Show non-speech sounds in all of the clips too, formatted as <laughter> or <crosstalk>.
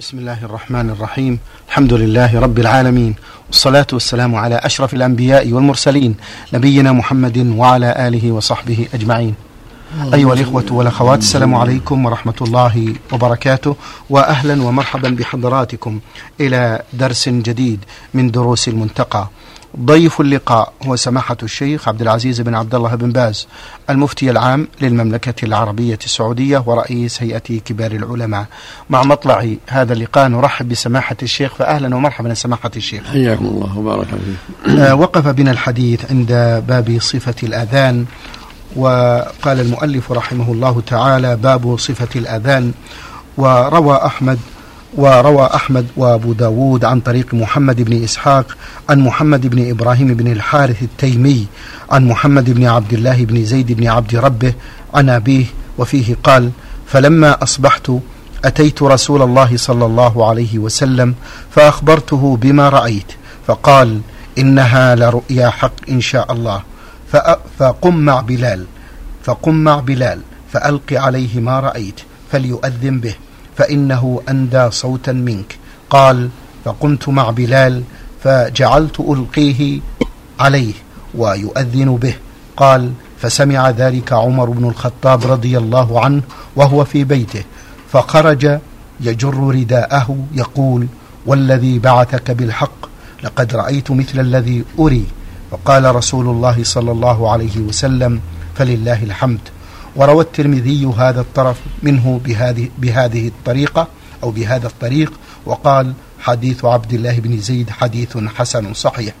بسم الله الرحمن الرحيم الحمد لله رب العالمين والصلاة والسلام على أشرف الأنبياء والمرسلين نبينا محمد وعلى آله وصحبه أجمعين أيها الإخوة والأخوات السلام عليكم ورحمة الله وبركاته وأهلا ومرحبا بحضراتكم إلى درس جديد من دروس المنتقى ضيف اللقاء هو سماحة الشيخ عبد العزيز بن عبد الله بن باز المفتي العام للمملكة العربية السعودية ورئيس هيئة كبار العلماء. مع مطلع هذا اللقاء نرحب بسماحة الشيخ فأهلا ومرحبا سماحة الشيخ. حياكم الله وبارك فيكم آه، وقف بنا الحديث عند باب صفة الأذان وقال المؤلف رحمه الله تعالى باب صفة الأذان. وروى أحمد وروى أحمد وأبو داود عن طريق محمد بن إسحاق عن محمد بن إبراهيم بن الحارث التيمي عن محمد بن عبد الله بن زيد بن عبد ربه عن أبيه وفيه قال فلما أصبحت أتيت رسول الله صلى الله عليه وسلم فأخبرته بما رأيت فقال إنها لرؤيا حق إن شاء الله فقم مع بلال فقم مع بلال فألق عليه ما رأيت فليؤذن به. فإنه أندى صوتا منك. قال فقمت مع بلال فجعلت ألقيه عليه ويؤذن به. قال فسمع ذلك عمر بن الخطاب رضي الله عنه وهو في بيته. فخرج يجر رداءه يقول والذي بعثك بالحق لقد رأيت مثل الذي أري. فقال رسول الله صلى الله عليه وسلم فلله الحمد. وروى الترمذي هذا الطرف منه بهذه بهذه الطريقة أو بهذا الطريق وقال حديث عبد الله بن زيد حديث حسن صحيح.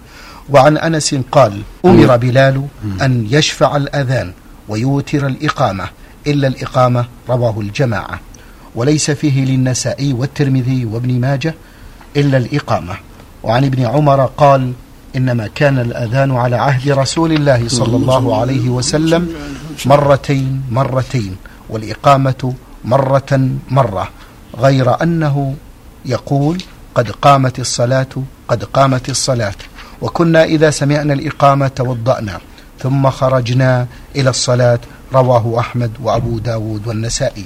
وعن أنس قال أمر بلال أن يشفع الأذان ويوتر الإقامة إلا الإقامة رواه الجماعة. وليس فيه للنسائي والترمذي وابن ماجه إلا الإقامة. وعن ابن عمر قال إنما كان الأذان على عهد رسول الله صلى الله عليه وسلم مرتين مرتين والإقامة مرة مرة غير أنه يقول قد قامت الصلاة قد قامت الصلاة. وكنا إذا سمعنا الإقامة توضأنا ثم خرجنا إلى الصلاة رواه أحمد وأبو داود والنسائي.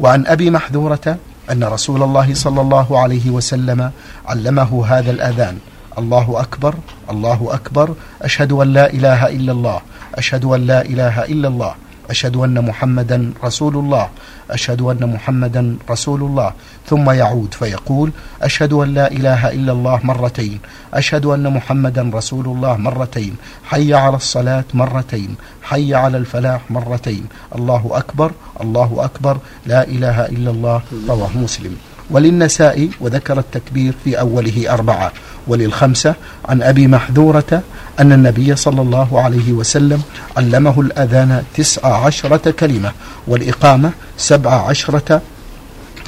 وعن أبي محذورة أن رسول الله صلى الله عليه وسلم علمه هذا الأذان. الله أكبر الله أكبر. أشهد أن لا إله إلا الله. أشهد أن لا إله إلا الله. أشهد أن محمدا رسول الله. أشهد أن محمدا رسول الله. ثم يعود فيقول أشهد أن لا إله إلا الله مرتين. أشهد أن محمدا رسول الله مرتين. حي على الصلاة مرتين. حي على الفلاح مرتين. الله أكبر الله أكبر. لا إله إلا الله. رواه مسلم. وللنساء وذكر التكبير في أوله أربعة وللخمسة عن أبي محذورة أن النبي صلى الله عليه وسلم علمه الأذان تسع عشرة كلمة والإقامة سبع عشرة.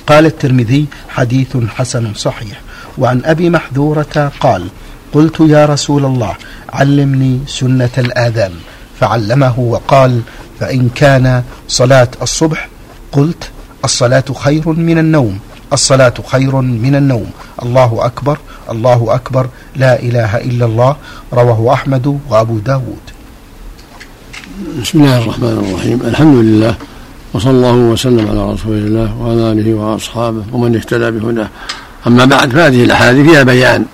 قال الترمذي حديث حسن صحيح. وعن أبي محذورة قال قلت يا رسول الله علمني سنة الآذان. فعلمه وقال فإن كان صلاة الصبح قلت الصلاة خير من النوم. الصلاة خير من النوم. الله أكبر الله أكبر لا إله إلا الله. رواه أحمد وأبو داود. بسم الله الرحمن الرحيم. الحمد لله وصلى الله وسلم على رسول الله وعلى آله وأصحابه ومن اهتدى بهداه. أما بعد فهذه الأحاديث فيها بيان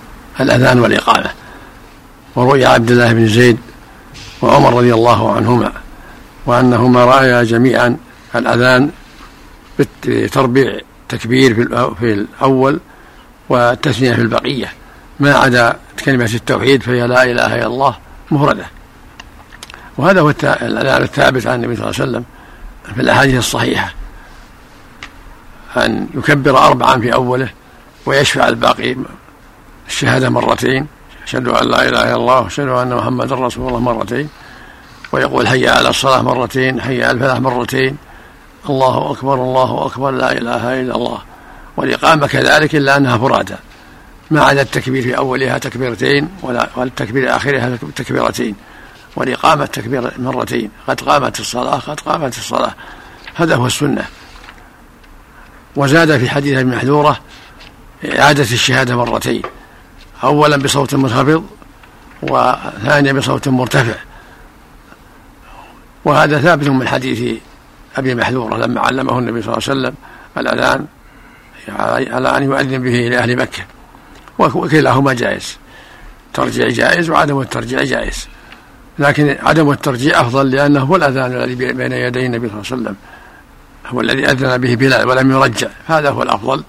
الأذان والإقامة. ورؤيا عبد الله بن زيد وعمر رضي الله عنهما وأنهما رأيا جميعا الأذان بتربيع تكبير في الأول والتثنية في البقية. ما عدا كلمة التوحيد فهي لا إله إلا الله مفردة. وهذا هو الأذان الثابت عن النبي صلى الله عليه وسلم في الأحاديث الصحيحة. أن يكبر أربعا في أوله ويشفع الباقي الشهادة مرتين أشهد أن لا إله إلا الله وأشهد أن محمدا رسول الله مرتين ويقول حي على الصلاة مرتين حي على الفلاح مرتين الله أكبر الله أكبر لا إله إلا الله. والإقامة كذلك إلا أنها فرادى. ما عدا التكبير في أولها تكبيرتين والتكبير آخرها تكبيرتين. والإقامة تكبير مرتين. قد قامت الصلاة قد قامت الصلاة. هذا هو السنة. وزاد في حديث ابن محذورة إعادة الشهادة مرتين. أولا بصوت منخفض وثانيا بصوت مرتفع. وهذا ثابت من حديث أبي محذورة لما علمه النبي صلى الله عليه وسلم الأذان على أن يؤذن به لأهل مكة. وكلاهما جائز. ترجيع جائز وعدم الترجيع جائز. لكن عدم الترجيع أفضل لأنه هو الأذان الذي بين يدي النبي صلى الله عليه وسلم. هو الذي أذن به بلال ولم يرجع. هذا هو الأفضل.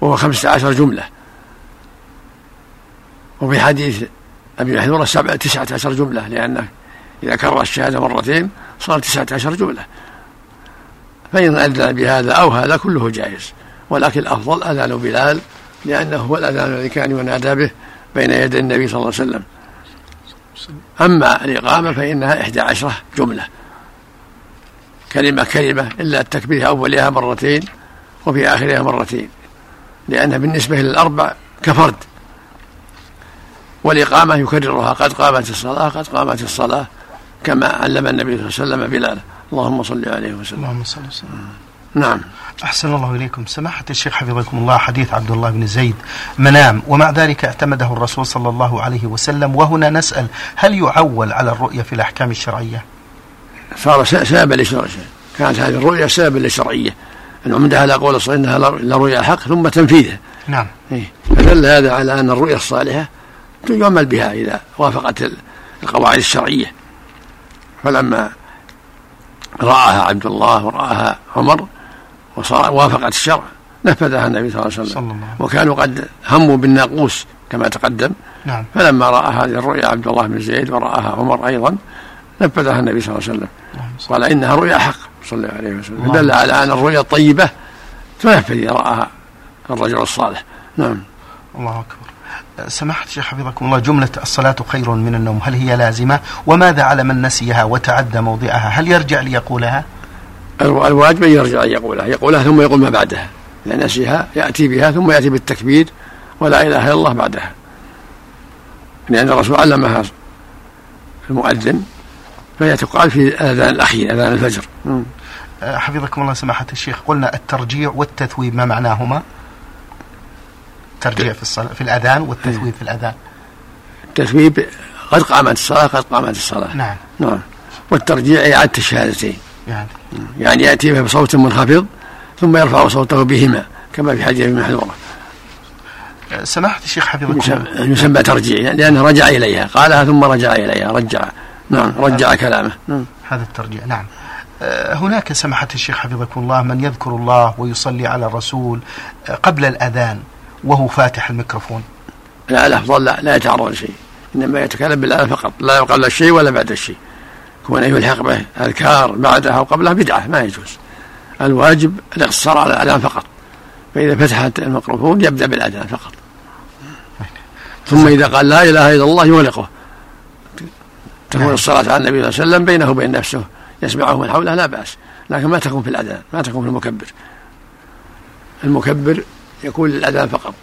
وهو خمسة عشر جملة. وفي حديث أبي محذورة سبعة تسعة عشر جملة لأنه إذا كرر الشهادة مرتين صار تسعة عشر جملة. فإن أذن بهذا أو هذا كله جائز. ولكن الأفضل أذان بلال لأنه هو الأذان الذي كان ينادى به بين يدي النبي صلى الله عليه وسلم. أما الإقامة فإنها إحدى عشرة جملة. كلمة كلمة إلا التكبير أولها مرتين وفي آخرها مرتين. لأنها بالنسبة للأربع كفرد. والإقامة يكررها قد قامت الصلاة قد قامت الصلاة كما علم النبي صلى الله عليه وسلم بلاله اللهم صل عليه وسلم. اللهم صل وسلم نعم. أحسن الله إليكم. سماحة الشيخ حفظكم الله حديث عبد الله بن زيد منام. ومع ذلك اعتمده الرسول صلى الله عليه وسلم. وهنا نسأل هل يعول على الرؤية في الأحكام الشرعية؟ صار سببا للشرعية كانت هذه الرؤيا سببا للشرعية. العمدة على قول الصحيح إنها لرؤيا حق ثم تنفيذه. نعم. إيه. فدل هذا على أن الرؤيا الصالحة يعمل بها إذا وافقت القواعد الشرعية. فلما رآها عبد الله ورآها عمر وصار وافقت الشرع. نفذها النبي صلى الله عليه وسلم. وكانوا قد هموا بالناقوس كما تقدم. نعم. فلما رأى هذه الرؤيا عبد الله بن زيد ورآها عمر أيضا نفذها النبي صلى الله عليه وسلم. قال إنها رؤيا حق صلى الله عليه وسلم. دل على أن الرؤيا الطيبة تنفذ إذا رآها الرجل الصالح. نعم. الله أكبر. سماحة الشيخ حفظكم الله جملة الصلاة خير من النوم هل هي لازمة؟ وماذا على من نسيها وتعدى موضعها؟ هل يرجع ليقولها؟ الواجب أن يرجع أن يقولها يقولها ثم يقول ما بعدها إذا نسيها يأتي بها ثم يأتي بالتكبير ولا إله إلا الله بعدها. لأن الرسول علمها المؤذن فهي تقال في الأذان الأخير أذان الفجر. أه، حفظكم الله سماحة الشيخ قلنا الترجيع والتثويب ما معناهما؟ الترجيع في الصلاة في الأذان والتثويب في الأذان. التثويب قد قامت الصلاة قد قامت الصلاة. نعم. نعم. والترجيع إعادة الشهادتين يعني. يعني يأتي بصوت منخفض ثم يرفع صوته بهما كما في حديث محذورة سماحة الشيخ حفظكم. يسمى ترجيع لأنه رجع إليها قالها ثم رجع إليها رجع. نعم رجع كلامه. نعم. هذا الترجيع نعم. آه، هناك سماحة الشيخ حفظكم الله من يذكر الله ويصلي على الرسول آه، قبل الأذان. وهو فاتح الميكروفون. لا الأفضل لا, لا يتعرض شيء إنما يتكلم بالآن فقط. لا يقال الشيء ولا بعد الشيء كون يلحق به أذكار بعدها أو قبلها بدعة ما يجوز. الواجب الاقتصار على الأذان فقط. فإذا فتحت الميكروفون يبدأ بالأذان فقط. ثم إذا قال لا إله إلا الله يغلقه. تكون الصلاة على النبي صلى الله عليه وسلم بينه وبين نفسه. يسمعه من حوله لا بأس. لكن ما تكون في الأذان ما تكون في المكبر. المكبر يكون للأذان فقط.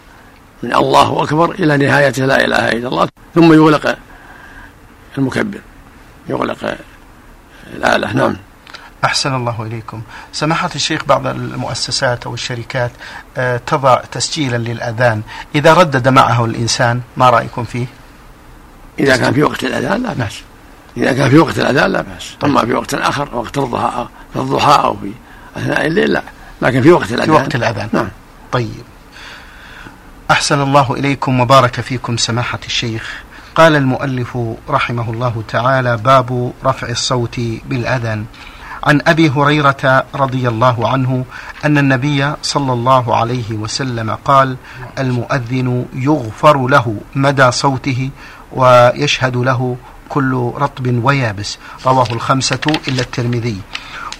من الله أكبر إلى نهاية لا إله إلا الله. ثم يغلق المكبر. يغلق الآلة. نعم. أحسن الله إليكم. سماحة الشيخ بعض المؤسسات أو الشركات آه، تضع تسجيلا للأذان. إذا ردد معه الإنسان ما رأيكم فيه؟ إذا كان في وقت الأذان لا بأس. إذا كان في وقت الأذان لا بأس. أما في وقت آخر وقت الضحى في الضحى أو في أثناء الليل لا. لكن في وقت الأذان في وقت الأذان. نعم. طيب. أحسن الله إليكم وبارك فيكم سماحة الشيخ. قال المؤلف رحمه الله تعالى باب رفع الصوت بالأذان عن أبي هريرة رضي الله عنه أن النبي صلى الله عليه وسلم قال المؤذن يغفر له مدى صوته ويشهد له كل رطب ويابس. رواه الخمسة إلا الترمذي.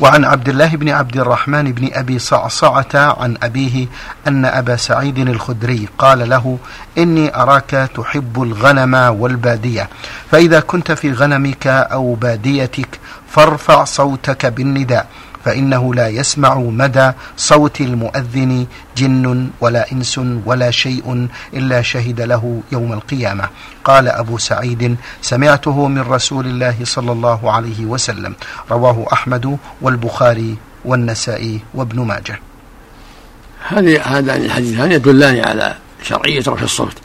وعن عبد الله بن عبد الرحمن بن أبي صعصعة عن أبيه أن أبا سعيد الخدري قال له إني أراك تحب الغنم والبادية. فإذا كنت في غنمك أو باديتك فارفع صوتك بالنداء. فإنه لا يسمع مدى صوت المؤذن جن ولا إنس ولا شيء إلا شهد له يوم القيامة. قال أبو سعيد سمعته من رسول الله صلى الله عليه وسلم. رواه أحمد والبخاري والنسائي وابن ماجه. هذه هذان الحديثان يدلان على شرعية رفع الصوت.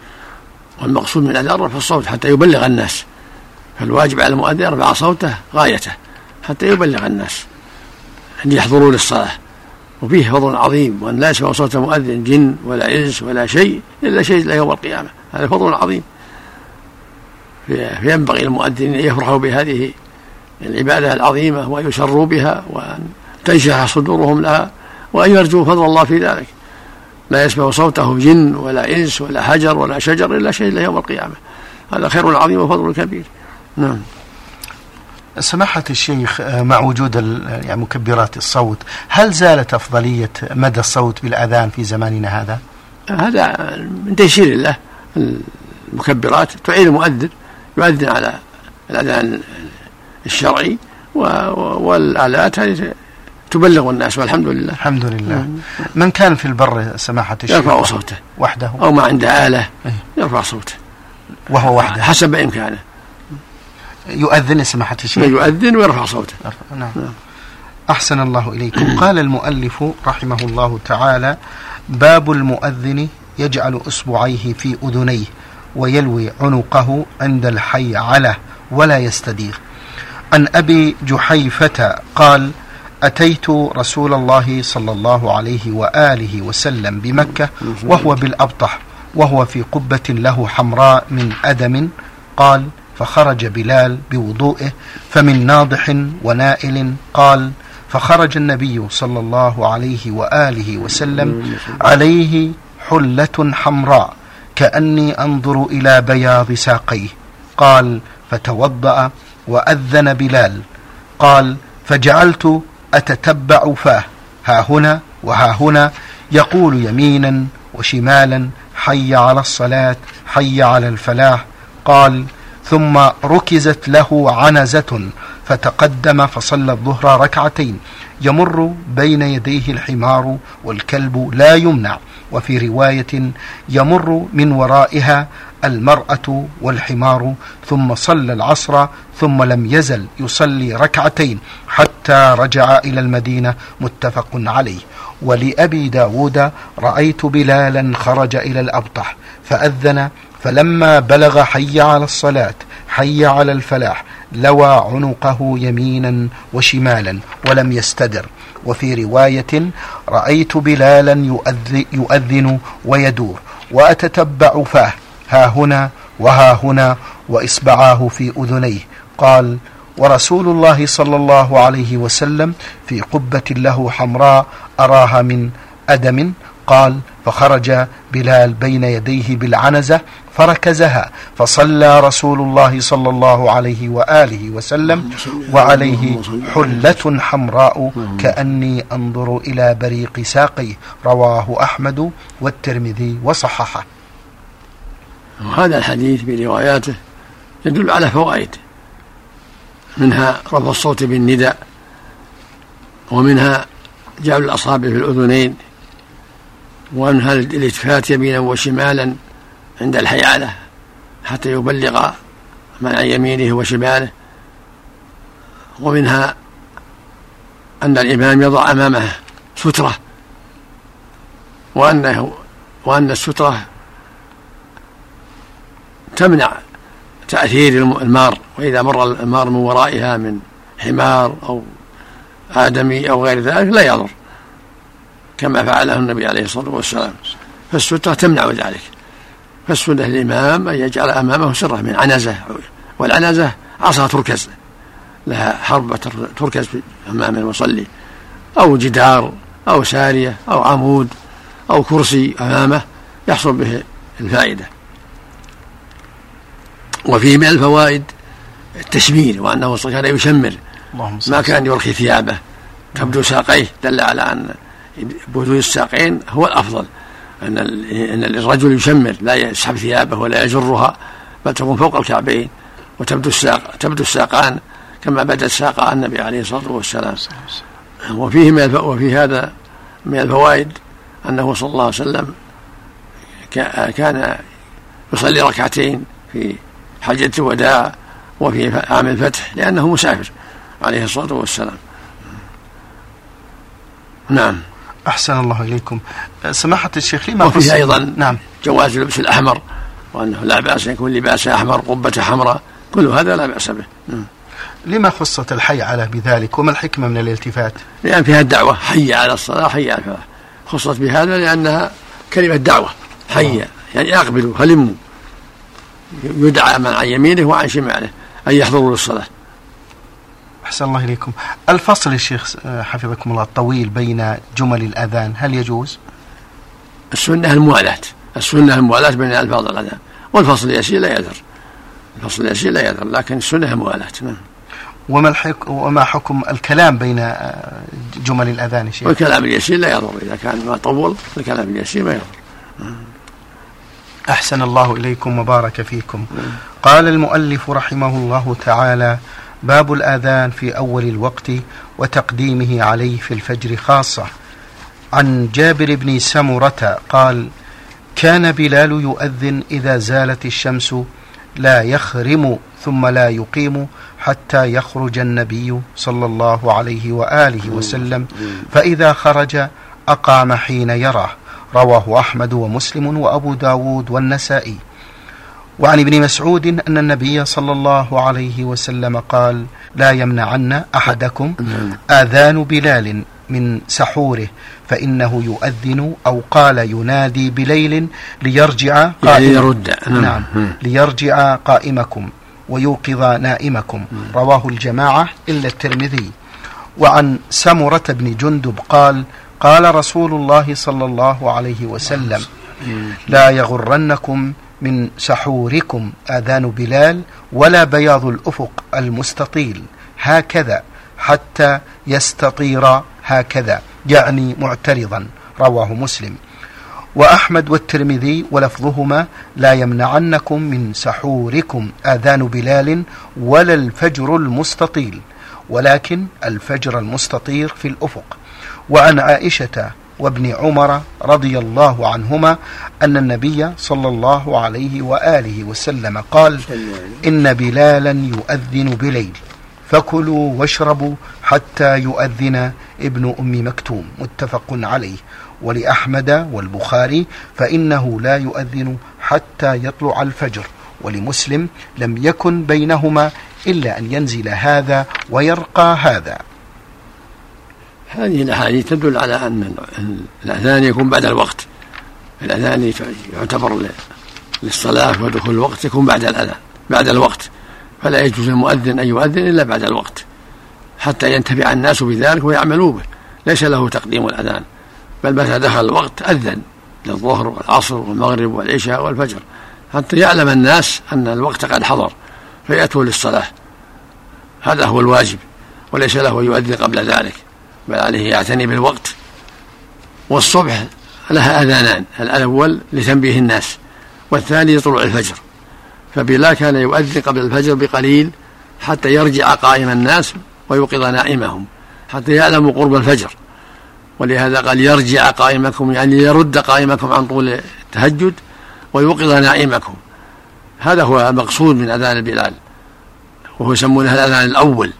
والمقصود من الأذان رفع الصوت حتى يبلغ الناس. فالواجب على المؤذن يرفع صوته غايته حتى يبلغ الناس. أن يحضروا للصلاة وفيه فضل عظيم وأن لا يسمع صوت مؤذن جن ولا إنس ولا شيء إلا شيء إلى يوم القيامة. هذا فضل عظيم. فينبغي للمؤذن أن يفرحوا بهذه العبادة العظيمة وأن يسروا بها وأن تنشرح صدورهم لها وأن يرجوا فضل الله في ذلك. لا يسمع صوته جن ولا إنس ولا حجر ولا شجر إلا شيء إلا يوم القيامة. هذا خير عظيم وفضل كبير. نعم. سماحة الشيخ آه، مع وجود يعني مكبرات الصوت هل زالت أفضلية مدى الصوت بالأذان في زماننا هذا؟ هذا من تيسير الله المكبرات تعين المؤذن يؤذن على الأذان الشرعي والآلات هذه تبلغ الناس والحمد لله. الحمد لله. نعم. من كان في البر سماحة الشيخ؟ يرفع صوته. وحده. أو ما عنده آلة إيه. يرفع صوته. وهو وحده. حسب إمكانه. يؤذن سماحة الشيخ. يؤذن ويرفع صوته. نعم. نعم. أحسن الله إليكم. <clears throat> قال المؤلف رحمه الله تعالى باب المؤذن يجعل إصبعيه في أذنيه ويلوي عنقه عند الحي على ولا يستدير. عن أبي جحيفة قال أتيت رسول الله صلى الله عليه وآله وسلم بمكة وهو بالأبطح وهو في قبة له حمراء من أدم. قال فخرج بلال بوضوئه فمن ناضح ونائل قال فخرج النبي صلى الله عليه وآله وسلم عليه حلة حمراء كأني أنظر إلى بياض ساقيه. قال فتوضأ وأذن بلال. قال فجعلت أتتبع فاه ها هنا وها هنا يقول يمينا وشمالا حي على الصلاة حي على الفلاح. قال ثم ركزت له عنزة فتقدم فصلى الظهر ركعتين. يمر بين يديه الحمار والكلب لا يمنع. وفي رواية يمر من ورائها المرأة والحمار ثم صلى العصر ثم لم يزل يصلي ركعتين حتى رجع إلى المدينة متفق عليه. ولأبي داود رأيت بلالا خرج إلى الأبطح فأذن فلما بلغ حي على الصلاة حي على الفلاح لوى عنقه يمينا وشمالا ولم يستدر. وفي رواية رأيت بلالا يؤذن ويدور وأتتبع فاه ها هنا وها هنا وإصبعاه في أذنيه. قال ورسول الله صلى الله عليه وسلم في قبة له حمراء أراها من أدم. قال فخرج بلال بين يديه بالعنزة فركزها فصلى رسول الله صلى الله عليه وآله وسلم وعليه حلة حمراء كأني أنظر إلى بريق ساقيه. رواه أحمد والترمذي وصححه. وهذا الحديث برواياته يدل على فوائد. منها رفع الصوت بالنداء ومنها جعل الأصابع في الأذنين ومنها الالتفات يمينا وشمالا. عند الحيالة حتى يبلغ من عن يمينه وشماله. ومنها أن الإمام يضع أمامه سترة وأنه وأن السترة تمنع تأثير المار. وإذا مر المار من ورائها من حمار أو آدمي أو غير ذلك لا يضر كما فعله النبي عليه الصلاة والسلام. فالسترة تمنع ذلك. فالسنة للإمام أن يجعل أمامه سرة من عنزة. والعنزة عصا تركز. لها حربة تركز أمام المصلي. أو جدار أو سارية أو عمود أو كرسي أمامه يحصل به الفائدة. وفيه من الفوائد التشمير وأنه كان يشمر. ما كان يرخي ثيابه. تبدو ساقيه. دل على أن بدو الساقين هو الأفضل. أن أن الرجل يشمر لا يسحب ثيابه ولا يجرها بل تكون فوق الكعبين وتبدو الساق تبدو الساقان كما بدا ساق النبي عليه الصلاة والسلام. وفيه من وفي هذا من الفوائد أنه صلى الله عليه وسلم كان يصلي ركعتين في حجة الوداع وفي عام الفتح لأنه مسافر عليه الصلاة والسلام. نعم. أحسن الله إليكم. سماحة الشيخ لما وفيه أيضا نعم. جواز اللبس الأحمر وأنه لا بأس يكون لباس أحمر قبة حمراء كل هذا لا بأس به. لما خصت الحي على بذلك؟ وما الحكمة من الالتفات؟ لأن فيها الدعوة حي على الصلاة حي على الفلاح. خصت بهذا لأنها كلمة دعوة حي يعني أقبلوا هلموا. يدعى من عن يمينه وعن شماله أن يحضروا للصلاة. أحسن الله إليكم. الفصل الشيخ حفظكم الله الطويل بين جمل الأذان هل يجوز؟ السنة الموالاة السنة الموالاة بين ألفاظ الأذان. والفصل اليسير لا يذر. الفصل اليسير لا يذر لكن السنة الموالاة نعم. وما الحك... وما حكم الكلام بين آه، جمل الأذان شيخ؟ والكلام اليسير لا يضر. إذا كان ما طول الكلام اليسير ما يضر. أحسن الله إليكم وبارك فيكم. قال المؤلف رحمه الله تعالى باب الآذان في أول الوقت وتقديمه عليه في الفجر خاصة. عن جابر بن سمرة قال كان بلال يؤذن إذا زالت الشمس لا يخرم ثم لا يقيم حتى يخرج النبي صلى الله عليه وآله وسلم. فإذا خرج أقام حين يراه. رواه أحمد ومسلم وأبو داود والنسائي. وعن ابن مسعود أن النبي صلى الله عليه وسلم قال لا يمنعن أحدكم آذان بلال من سحوره فإنه يؤذن أو قال ينادي بليل ليرجع يعني يرد نعم, نعم. ليرجع قائمكم ويوقظ نائمكم. رواه الجماعة إلا الترمذي. وعن سمرة بن جندب قال قال رسول الله صلى الله عليه وسلم لا يغرنكم من سحوركم آذان بلال ولا بياض الأفق المستطيل. هكذا حتى يستطير هكذا يعني معترضا رواه مسلم. وأحمد والترمذي ولفظهما لا يمنعنكم من سحوركم آذان بلال ولا الفجر المستطيل ولكن الفجر المستطير في الأفق. وعن عائشة وابن عمر رضي الله عنهما أن النبي صلى الله عليه وآله وسلم قال إن بلالا يؤذن بليل فكلوا واشربوا حتى يؤذن ابن أم مكتوم متفق عليه. ولأحمد والبخاري فإنه لا يؤذن حتى يطلع الفجر ولمسلم لم يكن بينهما إلا أن ينزل هذا ويرقى هذا. هذه الأحاديث تدل على أن الأذان يكون بعد الوقت. الأذان يعتبر للصلاة ودخول الوقت يكون بعد الأذان بعد الوقت. فلا يجوز المؤذن أن يؤذن إلا بعد الوقت. حتى ينتفع الناس بذلك ويعملوا به. ليس له تقديم الأذان. بل متى دخل الوقت أذن للظهر والعصر والمغرب والعشاء والفجر. حتى يعلم الناس أن الوقت قد حضر فيأتوا للصلاة. هذا هو الواجب. وليس له يؤذن قبل ذلك. بل عليه يعتني بالوقت والصبح لها أذانان الأول لتنبيه الناس والثاني لطلوع الفجر. فبلال كان يؤذن قبل الفجر بقليل حتى يرجع قائم الناس ويوقظ نائمهم حتى يعلموا قرب الفجر. ولهذا قال يرجع قائمكم يعني يرد قائمكم عن طول التهجد ويوقظ نائمكم. هذا هو المقصود من أذان بلال وهو يسمونه الأذان الأول.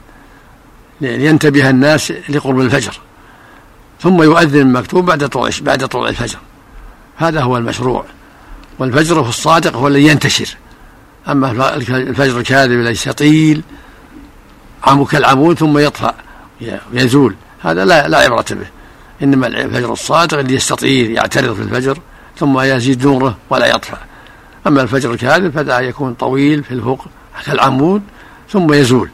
لينتبه الناس لقرب الفجر ثم يؤذن المكتوب بعد طلوع بعد طلوع الفجر. هذا هو المشروع. والفجر في الصادق هو الذي ينتشر. أما الفجر الكاذب الذي يستطيل كالعمود ثم يطفأ يزول. هذا لا لا عبرة به. إنما الفجر الصادق اللي يستطيل يعترض في الفجر ثم يزيد نوره ولا يطفأ. أما الفجر الكاذب فذا يكون طويل في الفوق كالعمود ثم يزول.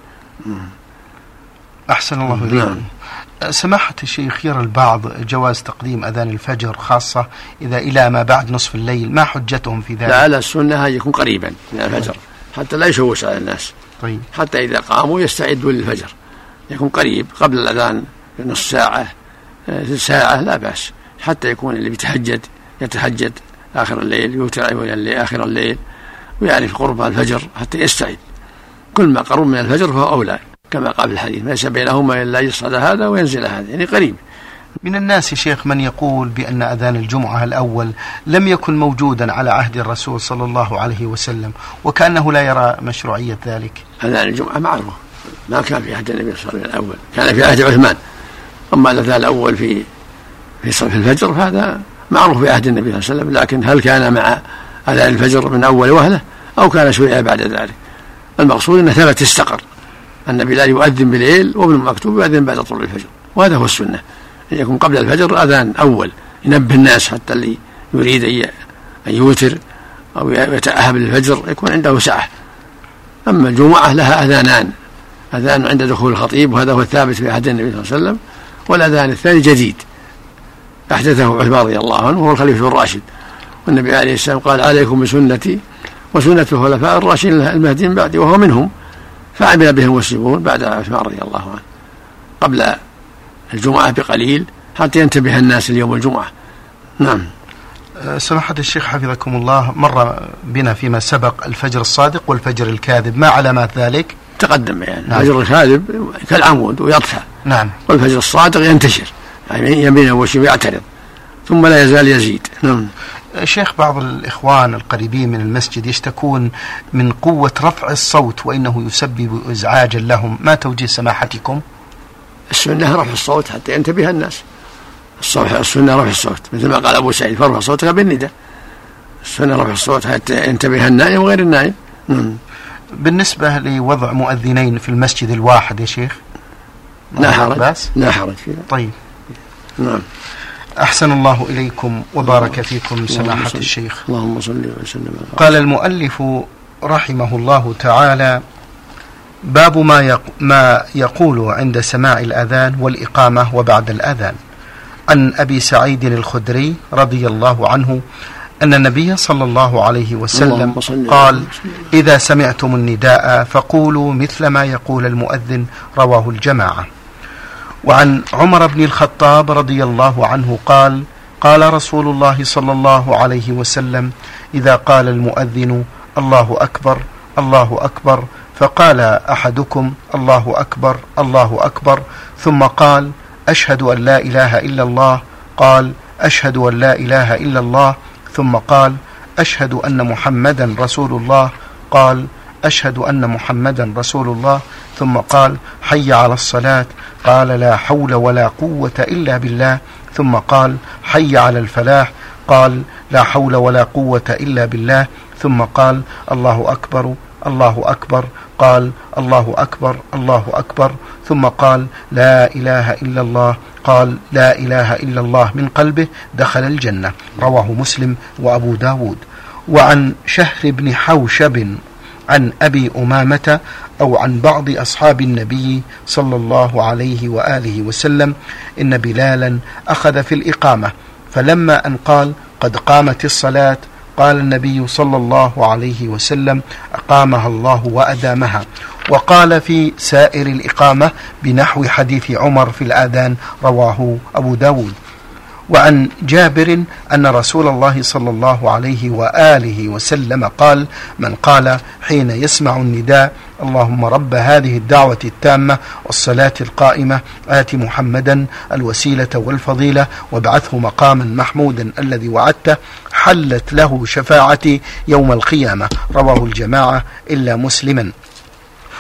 أحسن الله إليكم نعم. سماحة الشيخ يرى البعض جواز تقديم أذان الفجر خاصة إذا إلى ما بعد نصف الليل ما حجتهم في ذلك؟ لعل السنة يكون قريبا من الفجر. حتى لا يشوش على الناس. طيب. حتى إذا قاموا يستعدوا للفجر. يكون قريب قبل الأذان نصف ساعة آه، ساعة لا بأس. حتى يكون اللي بيتهجد يتهجد آخر الليل يوتر آخر الليل ويعرف قرب الفجر حتى يستعد. كل ما قرب من الفجر فهو أولى. كما قال الحديث ليس بينهما إلا يصعد هذا وينزل هذا يعني قريب. من الناس شيخ من يقول بأن أذان الجمعة الأول لم يكن موجودا على عهد الرسول صلى الله عليه وسلم وكأنه لا يرى مشروعية ذلك. أذان الجمعة معروف ما كان في عهد النبي صلى الله عليه وسلم الأول كان في عهد عثمان. أما الأذان الأول في في صف الفجر فهذا معروف في عهد النبي صلى الله عليه وسلم لكن هل كان مع أذان الفجر من أول وهلة؟ أو كان شوية بعد ذلك؟ المقصود أنه ثبت استقر. أن بلال يؤذن بالليل وابن مكتوب يؤذن بعد طلوع الفجر. وهذا هو السنة. أن يكون قبل الفجر أذان أول ينبه الناس حتى اللي يريد أن يوتر أو يتأهب للفجر يكون عنده ساعة. أما الجمعة لها أذانان. أذان عند دخول الخطيب وهذا هو الثابت في عهد النبي صلى الله عليه وسلم. والأذان الثاني جديد. أحدثه عثمان رضي الله عنه وهو الخليفة الراشد والنبي عليه السلام قال عليكم بسنتي وسنة الخلفاء الراشدين المهديين بعدي وهو منهم. فعمل به المسلمون بعد عثمان رضي الله عنه. قبل الجمعة بقليل حتى ينتبه الناس اليوم الجمعة. نعم. أه، سماحة الشيخ حفظكم الله مر بنا فيما سبق الفجر الصادق والفجر الكاذب. ما علامات ذلك؟ تقدم يعني. نعم. الفجر الكاذب كالعمود ويطفى نعم. والفجر الصادق ينتشر. يعني يمينه وشماله يعترض ثم لا يزال يزيد. نعم. شيخ بعض الإخوان القريبين من المسجد يشتكون من قوة رفع الصوت وإنه يسبب إزعاجا لهم. ما توجيه سماحتكم؟ السنة رفع الصوت حتى ينتبه الناس. السنة رفع الصوت. مثل ما قال أبو سعيد فارفع صوتك بالنداء. السنة رفع الصوت حتى ينتبه النائم وغير النائم. بالنسبة لوضع مؤذنين في المسجد الواحد يا شيخ لا حرج. لا حرج. طيب. نعم. أحسن الله إليكم وبارك فيكم سماحة الشيخ. اللهم صل وسلم. قال المؤلف رحمه الله تعالى باب ما ما يقول عند سماع الأذان والإقامة وبعد الأذان. عن أبي سعيد الخدري رضي الله عنه أن النبي صلى الله عليه وسلم قال إذا سمعتم النداء فقولوا مثل ما يقول المؤذن رواه الجماعة. وعن عمر بن الخطاب رضي الله عنه قال قال رسول الله صلى الله عليه وسلم إذا قال المؤذن الله أكبر الله أكبر فقال أحدكم الله أكبر الله أكبر ثم قال أشهد أن لا إله إلا الله قال أشهد أن لا إله إلا الله ثم قال أشهد أن محمدا رسول الله قال أشهد أن محمدا رسول الله ثم قال حي على الصلاة. قال لا حول ولا قوة إلا بالله. ثم قال حي على الفلاح. قال لا حول ولا قوة إلا بالله. ثم قال الله أكبر الله أكبر. قال الله أكبر الله أكبر. ثم قال لا إله إلا الله. قال لا إله إلا الله من قلبه دخل الجنة. رواه مسلم وأبو داود. وعن شهر بن حوشب عن أبي أمامة أو عن بعض أصحاب النبي صلى الله عليه وآله وسلم إن بلالا أخذ في الإقامة. فلما أن قال قد قامت الصلاة قال النبي صلى الله عليه وسلم أقامها الله وأدامها. وقال في سائر الإقامة بنحو حديث عمر في الآذان رواه أبو داود. وعن جابر أن رسول الله صلى الله عليه وآله وسلم قال من قال حين يسمع النداء اللهم رب هذه الدعوة التامة والصلاة القائمة آت محمدا الوسيلة والفضيلة وابعثه مقاما محمودا الذي وعدته حلت له شفاعتي يوم القيامة. رواه الجماعة إلا مسلما.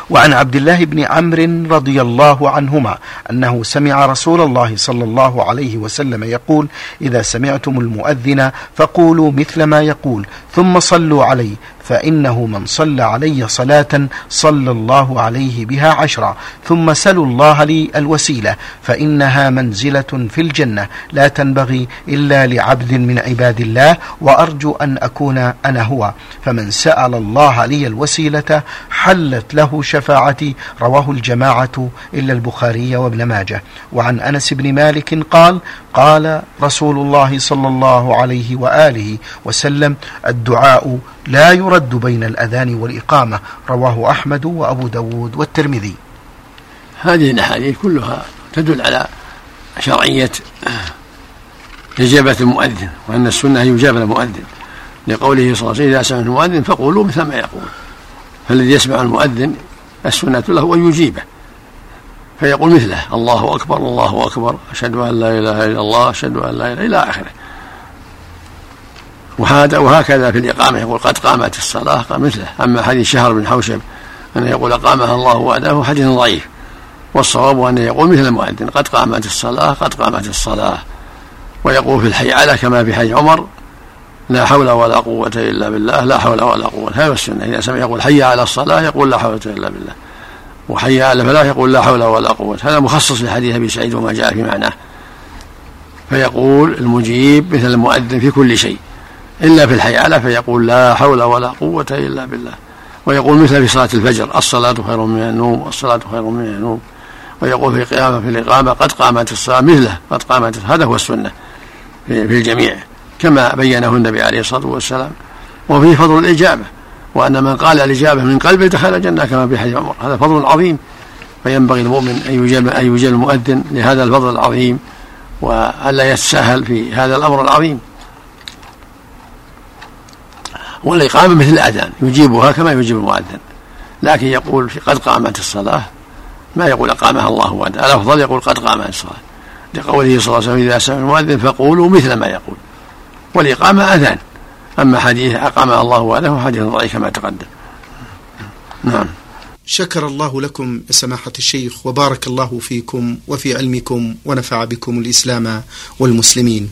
وعن عبد الله بن عمرو رضي الله عنهما أنه سمع رسول الله صلى الله عليه وسلم يقول إذا سمعتم المؤذن فقولوا مثل ما يقول ثم صلوا عليه فإنه من صلى علي صلاة صلى الله عليه بها عشرا. ثم سلوا الله لي الوسيلة فإنها منزلة في الجنة. لا تنبغي إلا لعبد من عباد الله وأرجو أن أكون أنا هو. فمن سأل الله لي الوسيلة حلت له شفاعتي. رواه الجماعة إلا البخاري وابن ماجه. وعن أنس بن مالك قال قال رسول الله صلى الله عليه وآله وسلم الدعاء لا يرد بين الأذان والإقامة رواه أحمد وأبو داود والترمذي. هذه الأحاديث كلها تدل على شرعية إجابة المؤذن وأن السنة يجاب المؤذن. لقوله صلى الله عليه وسلم إذا سمع المؤذن فقولوا مثل ما يقول. فالذي يسمع المؤذن السنة له أن يجيبه فيقول مثله الله أكبر الله أكبر أشهد أن لا إله إلا الله أشهد أن لا إله إلى آخره. وهكذا في الإقامة. يقول قد قامت الصلاة قام مثله أما حديث شهر بن حوشب أن يقول أقامها الله وأداه حديث ضعيف. والصواب أن يقول مثل المؤذن قد قامت الصلاة قد قامت الصلاة. ويقول في الحي على كما في حي عمر لا حول ولا قوة إلا بالله لا حول ولا قوة. هذا السنة. إذا سمع يقول حي على الصلاة يقول لا حول إلا بالله. وحي على الفلاح يقول لا حول ولا قوة. هذا مخصص لحديث أبي سعيد وما جاء في معناه. فيقول المجيب مثل المؤذن في كل شيء. إلا في الحيالة فيقول لا حول ولا قوة إلا بالله. ويقول مثل في صلاة الفجر الصلاة خير من النوم الصلاة خير من النوم. ويقول في قيامة في الإقامة قد قامت الصلاة مثله قد قامت هذا هو السنة في الجميع كما بينه النبي عليه الصلاة والسلام. وفيه فضل الإجابة وأن من قال الإجابة من قلبه دخل الجنة كما في حديث عمر. هذا فضل عظيم. فينبغي المؤمن أن يجاب أن يجاب المؤذن لهذا الفضل العظيم وألا يتساهل في هذا الأمر العظيم. والإقامة مثل الأذان يجيبها كما يجيب المؤذن. لكن يقول قد قامت الصلاة ما يقول أقامها الله وحده الأفضل يقول قد قامت الصلاة. لقوله صلى الله عليه وسلم إذا سمع المؤذن فقولوا مثل ما يقول. والإقامة أذان. أما حديث أقامها الله وحده حديث ضعيف كما تقدم. نعم. شكر الله لكم سماحة الشيخ وبارك الله فيكم وفي علمكم ونفع بكم الإسلام والمسلمين.